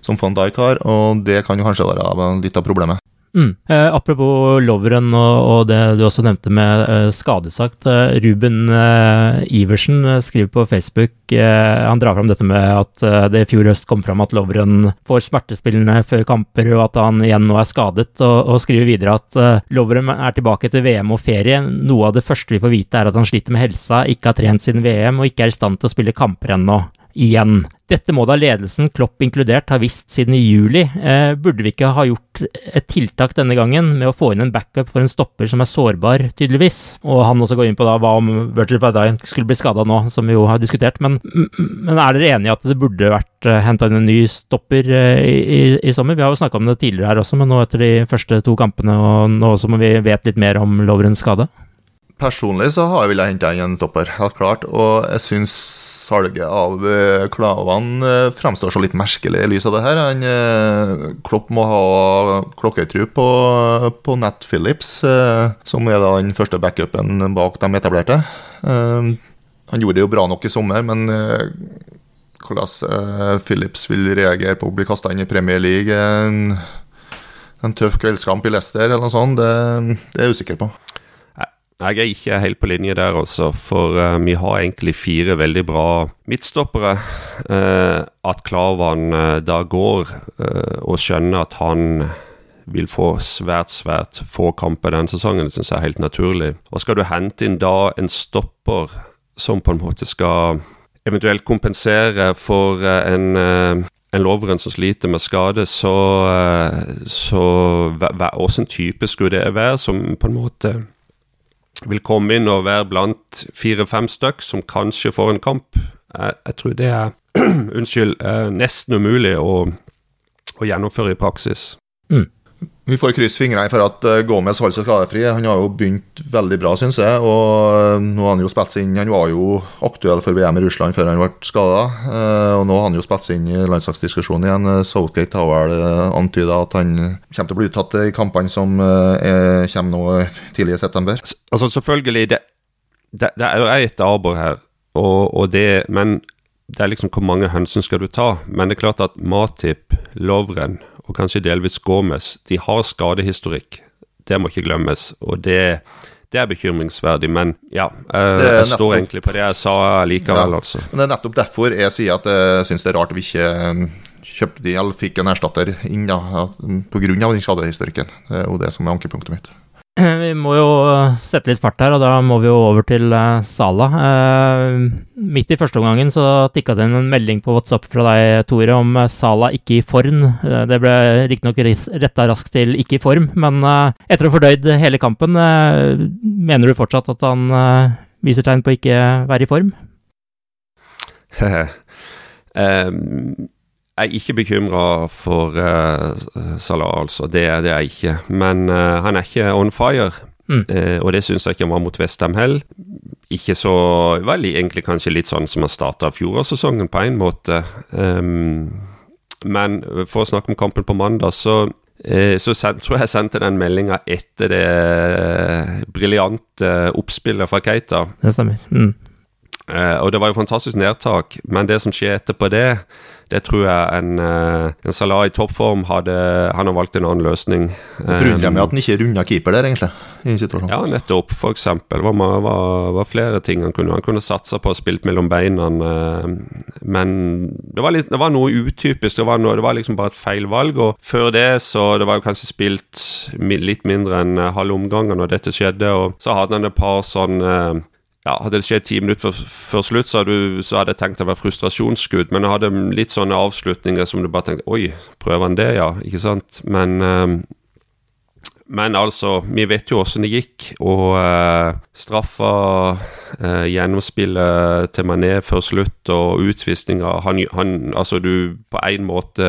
som van Dijk har, og det kan jo kanskje være litt av problemet. Mm. Eh, apropos Lovren og, og, det du også nevnte med eh, skadesagt. Eh, Ruben eh, Iversen eh, skriver på Facebook eh, Han drar fram dette med at det i fjor høst kom fram at Lovren får smertespillende før kamper, og at han igjen nå er skadet. Og, og skriver videre at Lovren er tilbake etter VM og ferie. Noe av det første vi får vite, er at han sliter med helsa, ikke har trent siden VM og ikke er i stand til å spille kamper ennå igjen. Dette må da ledelsen, Klopp inkludert, ha visst siden i juli. Eh, burde vi ikke ha gjort et tiltak denne gangen med å få inn en backup for en stopper som er sårbar, tydeligvis? Og han også går inn på da hva om Virgil van Dijk skulle bli skada nå, som vi jo har diskutert. Men, men er dere enige i at det burde vært eh, henta inn en ny stopper uh, i, i, sommer? Vi har jo snakka om det tidligere her også, men nå etter de første to kampene, og nå som vi vet litt mer om Lovrens skade? Personlig så har jeg villet hente inn en stopper, helt klart. Og jeg syns salget av klavene Klavan eh, fremstår så litt merkelig i lys av det her. Han, eh, Klopp må ha klokketru på, på Nat Phillips, som er den første backupen bak de etablerte. Han gjorde det jo bra nok i sommer, men hvordan Phillips vil reagere på å bli kasta inn i Premier League en, en tøff kveldskamp i Leicester eller noe sånt, det, det er jeg usikker på. Jeg er ikke helt på linje der, altså. For uh, vi har egentlig fire veldig bra midtstoppere. Uh, at Klavan uh, da går og skjønner at han vil få svært, svært få kamper denne sesongen, det syns jeg er helt naturlig. Og skal du hente inn da en stopper som på en måte skal eventuelt kompensere for en en loveren som sliter med skade, så, så Hvilken type skulle det være som på en måte vil komme inn og være blant fire-fem stykk som kanskje får en kamp. Jeg, jeg tror det er unnskyld, nesten umulig å, å, gjennomføre i praksis. Mm. Vi får krysse fingrene for at eh, Gomez holder seg skadefri. Han har jo begynt veldig bra, syns jeg. Og eh, nå har han jo spilt seg inn Han var jo aktuell for VM i Russland før han ble skada. Eh, og nå har han jo spilt seg inn i landslagsdiskusjonen igjen. Southgate har vel antyda at han kommer til å bli uttatt i kampene som er, kommer nå tidlig i september. Altså Selvfølgelig, det, det, det er et arbor her, og, og det, men det er liksom hvor mange hensyn skal du ta? Men det er klart at Matip, Lovren og kanskje delvis Gomez, de har skadehistorikk. Det må ikke glemmes. og det det er bekymringsverdig, men ja. Jeg, eh, jeg står egentlig på det jeg sa likevel, ja, altså. Men Det er nettopp derfor jeg sier at jeg syns det er rart vi ikke um, kjøpte eller fikk en erstatter inn da, pga. den skadehistorikken. Det er jo det som er ankepunktet mitt. Vi må jo sette litt fart her, og da må vi jo over til uh, Sala. Uh, midt i første omgangen så tikka det inn en melding på WhatsApp fra deg, Tore, om uh, Sala ikke i form. Uh, det ble riktignok retta raskt til ikke i form, men etter å ha fordøyd hele kampen, mener du fortsatt at han viser tegn på ikke være i form? um jeg er ikke bekymra for uh, Salah, altså. Det, det, er jeg ikke. Men uh, han er ikke on fire. Mm. Uh, og det syns jeg ikke han var mot Westham heller. Ikke så veldig, egentlig kanskje litt sånn som han starta fjorårssesongen på en måte. Um, men for å snakke om kampen på mandag, så så send, tror jeg jeg sendte den meldinga etter det briljante oppspillet fra Keita. Det stemmer. Mm. og det var jo fantastisk nedtak, men det som skjer etterpå det det tror jeg en, eh, en Salah i toppform hadde Han har valgt en annen løsning. Det forundrer meg at han ikke runda keeper der, egentlig. i situasjonen. Ja, nettopp. For eksempel. Det var, var, var flere ting han kunne Han kunne satsa på å spille mellom beina, eh, men det var, litt, det var, noe utypisk. Det var, noe, det var liksom bare et feil valg. Og før det så Det var jo kanskje spilt litt mindre enn halve omgangen når dette skjedde, og så hadde han et par sånn ja, Hadde det skjedd ti minutter før, slutt, så hadde, du, så hadde, jeg tenkt det var frustrasjonsskudd. Men jeg hadde litt sånne avslutninger som du bare tenkte Oi, prøver han det, ja? Ikke sant? Men, uh, men altså, vi vet jo åssen det gikk. Og eh, straffa, eh, gjennomspillet til Mané før slutt og utvisninga han, han, Altså, du på en måte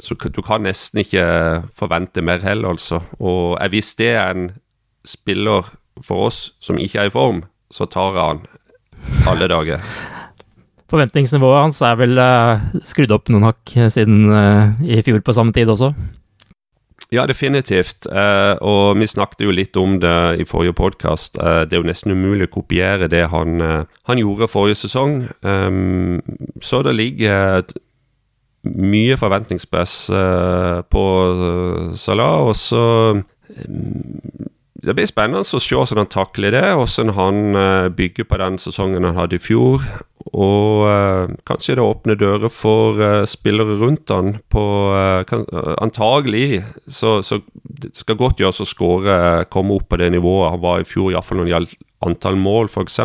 så Du kan nesten ikke forvente mer heller, altså. Og hvis det er en spiller for oss som ikke er i form, så tar jeg han alle dager. Forventningsnivået hans er vel uh, skrudd opp noen hakk siden uh, i fjor på samme tid også? Ja, definitivt. Uh, og vi snakket jo litt om det i forrige podkast. det er jo nesten umulig å kopiere det han, han gjorde forrige sesong. Um, så det ligger mye forventningspress på Salah, og så um, det blir spennende å se hvordan han takler det, hvordan han uh, bygger på den sesongen han hadde i fjor. Og uh, kanskje det åpner dører for uh, spillere rundt han på kan, Antagelig så, så det skal godt gjøres å skåre, komme opp på det nivået han var i fjor, iallfall når det gjaldt antall mål, f.eks.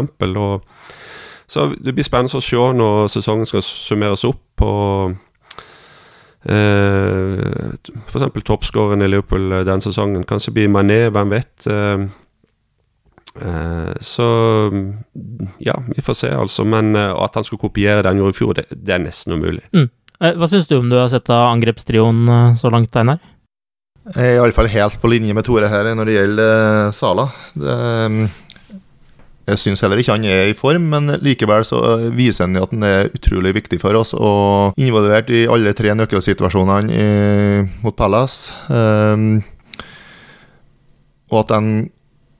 Så det blir spennende å se når sesongen skal summeres opp. på Uh, F.eks. toppskåreren i Liverpool eh, den sesongen. Kanskje blir Mané, hvem vet. Uh, uh, så ja, vi får se, altså. Men at han skulle kopiere den gjorde i fjor, det, det er nesten umulig. Mm. Hva syns du om du har sett av angrepstrioen så langt, Einar? Jeg er iallfall helt på linje med Tore her når det gjelder Sala. Det, jeg syns heller ikke han er i form, men likevel så viser han at han er utrolig viktig for oss. Og involvert i alle tre nøkkelsituasjonene i, mot Palace. Um, og at en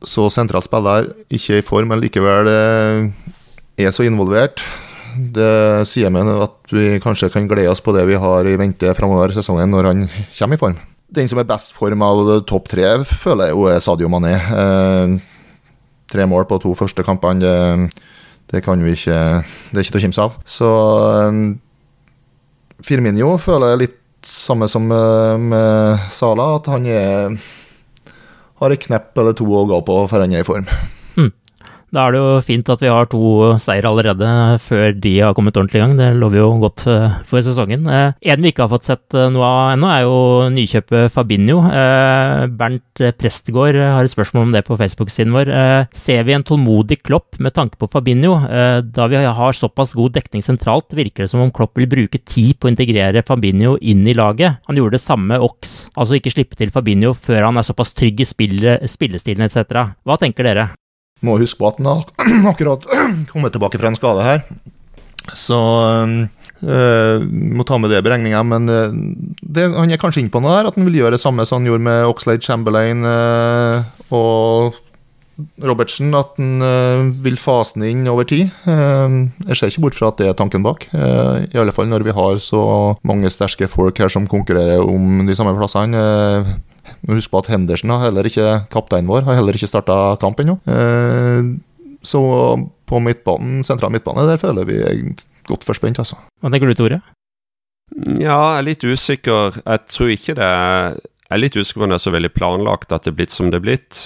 så sentral spiller ikke er i form, men likevel eh, er så involvert. Det sier meg at vi kanskje kan glede oss på det vi har i vente framover i sesongen, når han kommer i form. Den som er best form av topp tre, føler jeg jo er Sadio Mané. Uh, tre mål på to første kampene. Det, det kan vi ikke Det er ikke til å kimse av. Så um, Firminio føler jeg litt samme som med, med Sala, at han er har et knepp eller to å gå på før han er i form. Da er det jo fint at vi har to seier allerede før de har kommet ordentlig i gang. Det lover jo godt eh, for sesongen. Eh, en vi ikke har fått sett eh, noe av ennå, er jo nykjøpet Fabinho. Bernt Prestgaard har et spørsmål om det på Facebook-siden vår. Ser vi en tålmodig Klopp med tanke på Fabinho? Da vi har såpass god dekning sentralt, virker det som om Klopp vil bruke tid på å integrere Fabinho inn i laget. Han gjorde det samme Ox, altså ikke slippe til Fabinho før han er såpass trygg i spillestilen etc. Hva tenker dere? Må huske på at han har akkurat kommet tilbake fra en skade her. Så øh, må ta med det i beregninga. Men øh, det, han er kanskje inne på noe der, at han vil gjøre det samme som han gjorde med Oxlade Chamberlain øh, og Robertsen. At han øh, vil fase den inn over tid. jeg ser ikke bort fra at det er tanken bak. I alle fall når vi har så mange sterke folk her som konkurrerer om de samme plassene. Husk på at Henderson, heller ikke kapteinen vår, har heller ikke starta kamp ennå. Eh, så på midtbanen, sentral midtbane, der føler vi godt forspent, altså. Hva tenker du, Tore? Ja, jeg er litt usikker. Jeg tror ikke det er Jeg er litt usikker på om det er så veldig planlagt at det er blitt som det er blitt.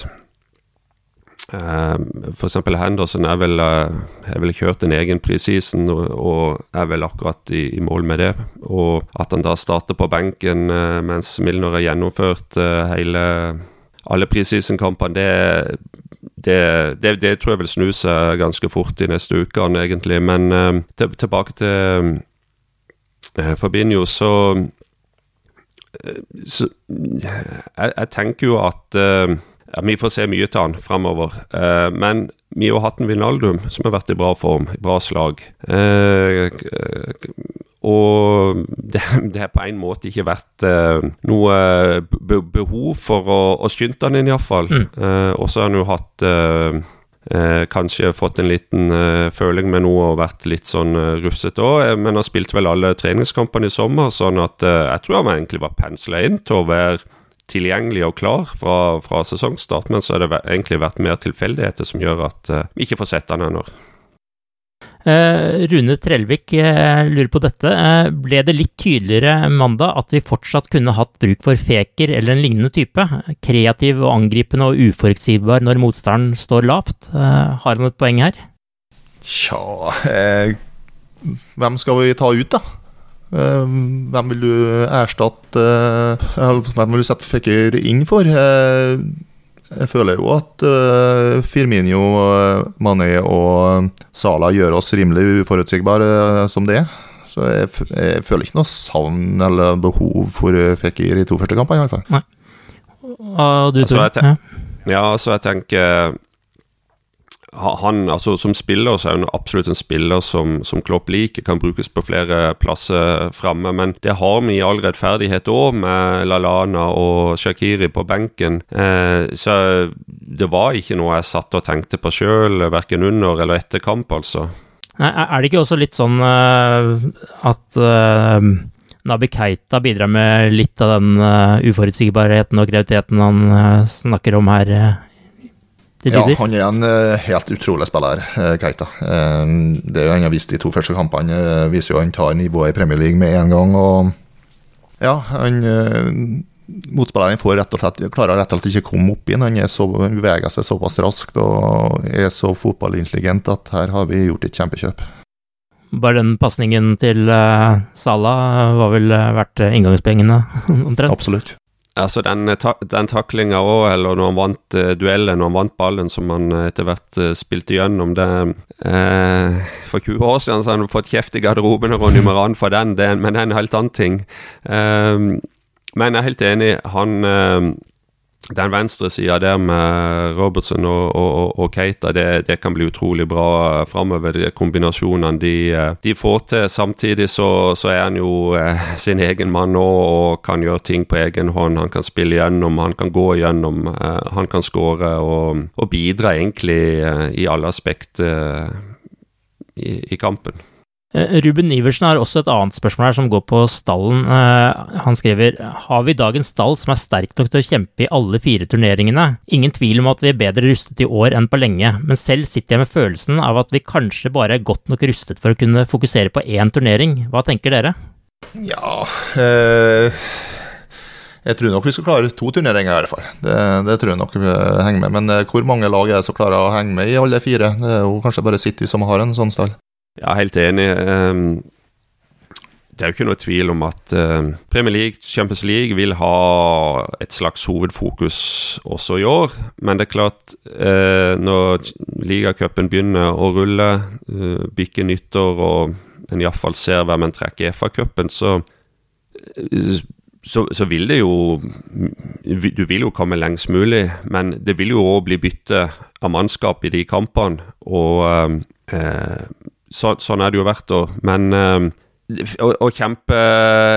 Ehm, F.eks. Henderson er vel, er eh, vel kjørt en egen preseason og, er vel akkurat i, i, mål med det. Og at han da starter på benken eh, mens Milner har gjennomført eh, hele alle preseason-kampene, det, det, det, det, tror jeg vil snu seg ganske fort i neste uke, egentlig. Men til, tilbake til Fabinho, så, så jeg, jeg, tenker jo at ja, Vi får se mye til han framover. Eh, men vi har hatt en Vinaldum som har vært i bra form, i bra slag. Eh, og det, det har på en måte ikke vært eh, noe be behov for å, å skynde han inn, iallfall. Mm. Eh, og så har han jo hatt eh, Eh, kanskje fått en liten eh, føling med noe og vært litt sånn eh, rufsete òg. Eh, men har spilt vel alle treningskampene i sommer, sånn at eh, jeg tror han egentlig var pensla inn til å være tilgjengelig og klar fra, fra sesongstart, men så har det egentlig vært mer tilfeldigheter som gjør at uh, vi ikke får sett han ennå. Uh, Rune Trellvik uh, lurer på dette. Ble det litt tydeligere mandag at vi fortsatt kunne hatt bruk for Feker eller en lignende type? Kreativ og angripende og uforutsigbar når motstanderen står lavt. har han et poeng her? Tja Hvem skal vi ta ut, da? Eh, hvem vil du erstatte eh, Hvem vil du sette Fekker inn for? Eh, jeg føler jo at Firminio, Mané og Sala gjør oss rimelig uforutsigbare som det er. Så jeg, jeg, føler ikke noe savn eller behov for Fekir i to første kamper, iallfall. Nei. Og du, altså, jeg ja, altså jeg tenker han, altså Som spiller så er han absolutt en spiller som, som Klopp liker, kan brukes på flere plasser framme. Men det har vi i all rettferdighet òg, med Lalana og Shakiri på benken. Eh, så det var ikke noe jeg satt og tenkte på sjøl, verken under eller etter kamp, altså. Nei, er det ikke også litt sånn uh, at uh, Nabi Keita bidrar med litt av den uh, uforutsigbarheten og kreativiteten han snakker om her ja, han er en uh, helt utrolig spiller, Keita. Det er jo han har vist de to første kampene, viser jo han tar nivået i Premier League med en gang. Og ja, han Motspilleren får rett og slett, klarer rett og slett ikke komme opp inn. Han er så, beveger seg såpass raskt og er så fotballintelligent at her har vi gjort et kjempekjøp. Bare den pasningen til Salah var vel verdt inngangspengene, omtrent? Absolutt. Altså Den, ta den taklinga òg, eller når han vant uh, duellen, når han vant ballen som han uh, etter hvert uh, spilte gjennom det uh, For 20 år siden så hadde han fått kjeft i garderoben av Ronny Maran for den, det, men det er en helt annen ting. men jeg er helt enig. Han den venstresida der med Robertson og, og, og Keita, det, det, kan bli utrolig bra framover. De kombinasjonene de, de, får til. Samtidig så, så er han jo eh, sin egen mann nå og kan gjøre ting på egen hånd. Han kan spille gjennom, han kan gå gjennom, eh, han kan skåre og, og, bidra egentlig eh, i alle aspekt eh, i, i kampen. Eh, Ruben Iversen har også et annet spørsmål her som går på stallen. Eh, han skriver Har vi dagens stall som er sterk nok til å kjempe i alle fire turneringene? Ingen tvil om at vi er bedre rustet i år enn på lenge, men selv sitter jeg med følelsen av at vi kanskje bare er godt nok rustet for å kunne fokusere på én turnering. Hva tenker dere? Ja øh, Jeg tror nok vi skal klare to turneringer, i hvert fall. Det, det tror jeg nok vi henger med. Men hvor mange lag er det som klarer å henge med i alle fire? Det er jo kanskje bare City som har en sånn stall. Ja, helt enig. Ehm, det er jo ikke noe tvil om at eh, Premier League, Champions League vil ha et slags hovedfokus også i år. Men det er klart, eh, når ligacupen begynner å rulle, eh, bikke nyttår, og en iallfall ser hvem en trekker i FA-cupen, så, så, så vil det jo Du vil jo komme lengst mulig, men det vil jo òg bli bytte av mannskap i de kampene. Og eh, så, sånn er det jo hvert år. Men uh, å, å, kjempe,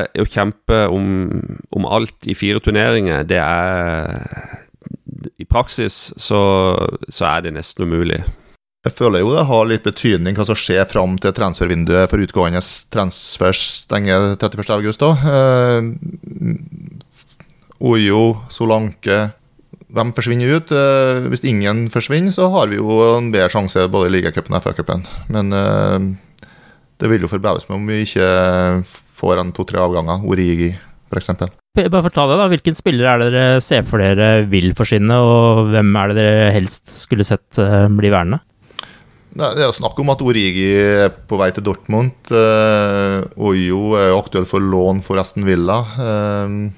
å kjempe om, om, alt i fire turneringer, det er I praksis så, så er det nesten umulig. Jeg føler jo det har litt betydning hva som skjer fram til transfervinduet for utgående transfer stenger 31.8. Uh, Ojo, Solanke Hvem forsvinner ut? Uh, hvis ingen forsvinner, så har vi jo en bedre sjanse både i ligacupen og FA-cupen. Men uh, det vil jo forbauses meg om vi ikke får en to-tre avganger. Origi, f.eks. Bare fortell deg da, Hvilken spillere er det dere ser for dere vil forsvinne, og hvem er det dere helst skulle sett uh, bli værende? Det er snakk om at Origi er på vei til Dortmund. Uh, Ojo er aktuell for lån for Aston Villa. Uh,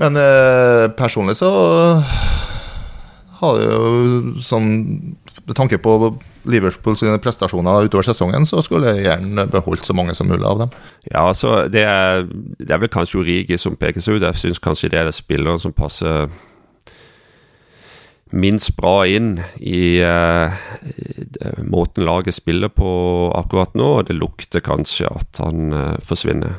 men uh, personlig så har jeg jo sånn Med tanke på Liverpool sine prestasjoner utover sesongen, så skulle jeg gjerne beholdt så mange som mulig av dem. Ja, altså det er, det er vel kanskje Origi som peker seg ut. Jeg syns kanskje det er det spilleren som passer minst bra inn i uh, måten laget spiller på akkurat nå. og Det lukter kanskje at han uh, forsvinner.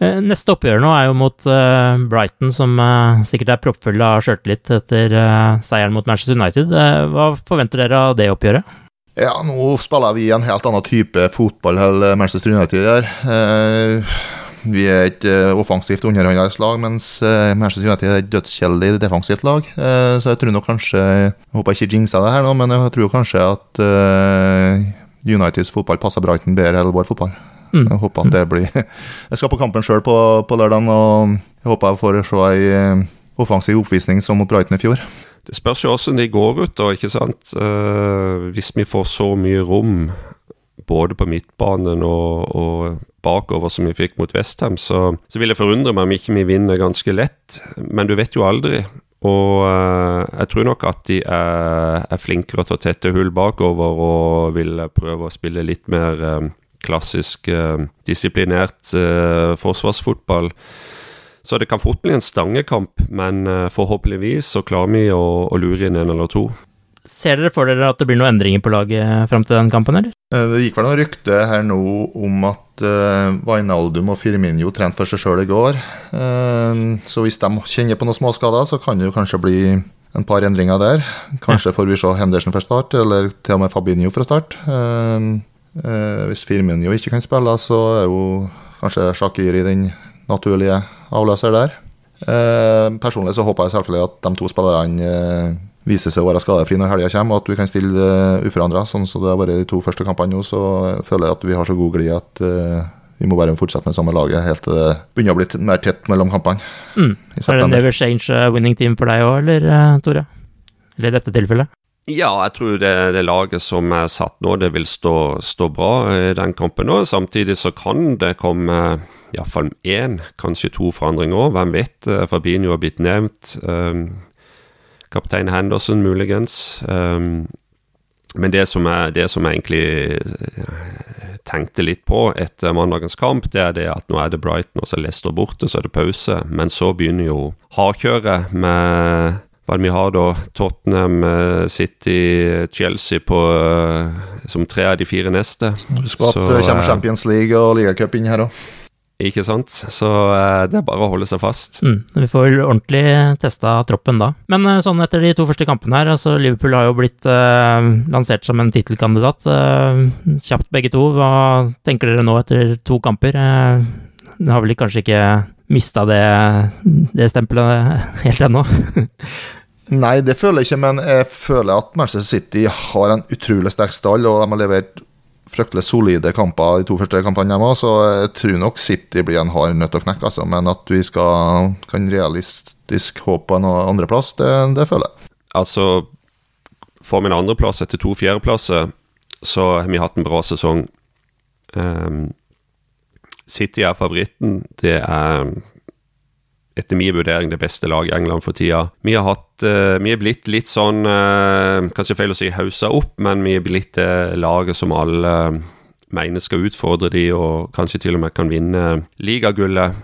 Mm. Neste oppgjør nå er jo mot uh, Brighton, som sikkert er proppfull av sjøltillit etter seieren mot Manchester United. hva forventer dere av det oppgjøret? Ja, nå spiller vi en helt annen type fotball enn Manchester United gjør. Vi er et offensivt underhåndet lag, mens Manchester United er et dødskjedelig defensivt lag. Så jeg tror nok kanskje Jeg håper jeg ikke jinxa det her nå, men jeg tror kanskje at Uniteds fotball passer Brighton bedre enn vår fotball. Mm. Jeg håper at det blir Jeg skal på kampen sjøl på, på lørdag, og jeg håper jeg får se ei offensiv oppvisning som mot Brighton i fjor. Det spørs jo hvordan de går ut, da, ikke sant. hvis vi får så mye rom både på midtbanen og, og bakover som vi fikk mot Westham, så, så vil jeg forundre meg om ikke vi vinner ganske lett. Men du vet jo aldri. Og uh, jeg tror nok at de er, er, flinkere til å tette hull bakover og vil prøve å spille litt mer uh, klassisk eh, disiplinert forsvarsfotball. Så det kan fort bli en stangekamp, men forhåpentligvis så klarer vi å, å lure inn en eller to. Ser dere for dere at det blir noen endringer på laget fram til den kampen, eller? Eh, det gikk vel noen rykte her nå om at uh, Vainaldum og Firminio trente for seg sjøl i går. Uh, så hvis de kjenner på noen småskader, så kan det jo kanskje bli en par endringer der. Kanskje får vi se Henderson fra start, eller til og med Fabinho fra start. Uh, hvis Firminio ikke kan spille, så er jo kanskje Shakiri den naturlige avløser der. personlig så håper jeg selvfølgelig at de to spillerne viser seg å være skadefri når helga kommer, og at vi kan stille uh, uforandra. Sånn som så det har vært de to første kampene nå, så føler jeg at vi har så god glid at uh, vi må bare fortsette med samme laget helt til det begynner å bli mer tett mellom kampene. Mm. Er det never change winning team for deg òg, eller uh, Tore? Eller i dette tilfellet? Ja, jeg tror det, det laget som er satt nå, det vil stå, stå bra i den kampen nå. Samtidig så kan det komme iallfall én, kanskje to forandringer òg. Hvem vet? Fabinho har blitt nevnt. Kaptein Henderson, muligens. Men det som, jeg, det som jeg egentlig eh, tenkte litt på etter mandagens kamp, det er det at nå er det Brighton og så er Leicester borte, så er det pause. Men så begynner jo hardkjøret med hva vi har da? Tottenham, eh, City, Chelsea på, eh, som tre av de fire neste. Husk at så, det kommer Champions League og ligacup inn her òg. Ikke sant? Så eh, det er bare å holde seg fast. Mm, vi får vel ordentlig testa troppen da. Men eh, sånn etter de to første kampene her, altså Liverpool har jo blitt eh, lansert som en tittelkandidat. Eh, kjapt begge to. Hva tenker dere nå etter to kamper? Eh, det har vel kanskje ikke mista det, det stempelet helt ennå? Nei, det føler jeg ikke, men jeg føler at Manchester City har en utrolig sterk stall, og de har levert fryktelig solide kamper de to første kampene hjemme, så jeg tror nok City blir en hard nøtt å knekke. Altså. Men at vi skal, kan realistisk håpe på en andreplass, det, det føler jeg. Altså, for min andreplass etter to fjerdeplasser, så har vi hatt en bra sesong. Um, City er favoritten. Det er etter min vurdering det beste laget i England for tida. Vi har hatt uh, Vi er blitt litt sånn uh, Kanskje feil å si hausa opp, men vi er blitt det laget som alle uh, mener skal utfordre de, og kanskje til og med kan vinne ligagullet.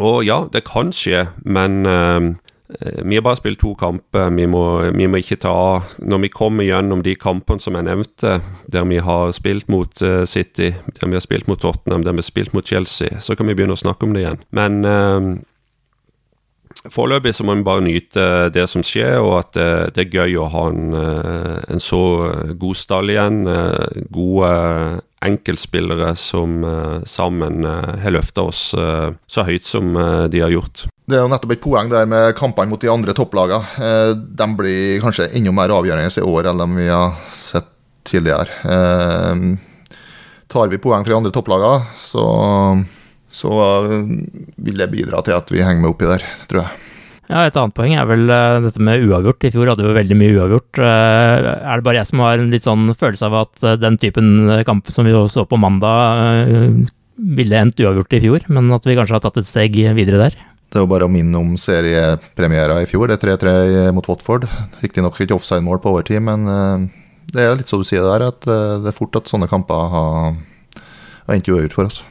Og ja, det kan skje, men vi har bare spilt to kamper. Vi må, vi må, ikke ta Når vi kommer gjennom de kampene som jeg nevnte, der vi har spilt mot City, der vi har spilt mot Tottenham, der vi har spilt mot Chelsea, så kan vi begynne å snakke om det igjen. Men Foreløpig må vi bare nyte det som skjer, og at det, det er gøy å ha en, eh, en, så god stall igjen. Eh, gode enkeltspillere som eh, sammen har løfta oss så høyt som de har gjort. Det er jo nettopp et poeng der med kampene mot de andre topplagene. De blir kanskje enda mer avgjørende i år enn de vi har sett tidligere. Tar vi poeng fra de andre topplagene, så så uh, vil det bidra til at vi henger med oppi der, tror jeg. Ja, Et annet poeng er vel uh, dette med uavgjort. I fjor hadde vi veldig mye uavgjort. Uh, er det bare jeg som har en litt sånn følelse av at den typen kamp som vi så på mandag, ville endt uavgjort i fjor, men at vi kanskje har tatt et steg videre der? Det er jo bare å minne om seriepremiera i fjor. Det er 3-3 mot Watford. Riktignok ikke offside-mål på overtid, men det er litt så du sier der, at det er fort at sånne kamper har, har endt uavgjort for oss.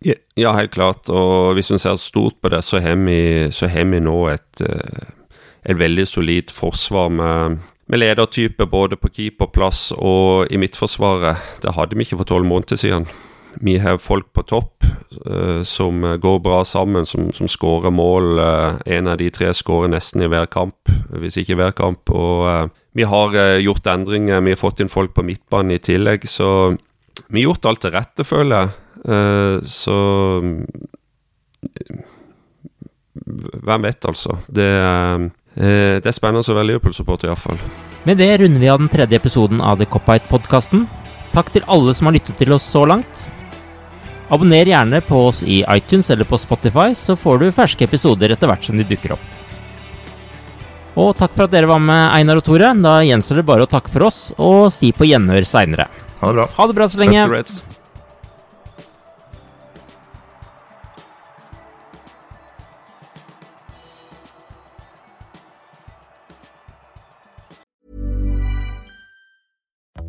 Ja, helt klart. Og hvis vi ser stort på det, så har vi, så har vi nå et, eh, et veldig solid forsvar med, med ledertype både på keeperplass og i midtforsvaret. Det hadde vi ikke for tolv måneder siden. Vi har folk på topp uh, som går bra sammen, som, som skårer mål. Uh, en av de tre skårer nesten i hver kamp, hvis ikke hver kamp. Og uh, vi har gjort endringer, vi har fått inn folk på midtbanen i tillegg, så vi har gjort alt det rette, føler jeg. Uh, så Hvem vet, altså. Det, uh, det er spennende å være Liverpool-supporter, iallfall. Med det runder vi av den tredje episoden av The Cop-Out-podkasten. Takk til alle som har lyttet til oss så langt. Abonner gjerne på oss i iTunes eller på Spotify, så får du ferske episoder etter hvert som de dukker opp. Og takk for at dere var med, Einar og Tore. Da gjenstår det bare å takke for oss og si på gjenhør seinere. Ha det bra. Ha det bra så lenge.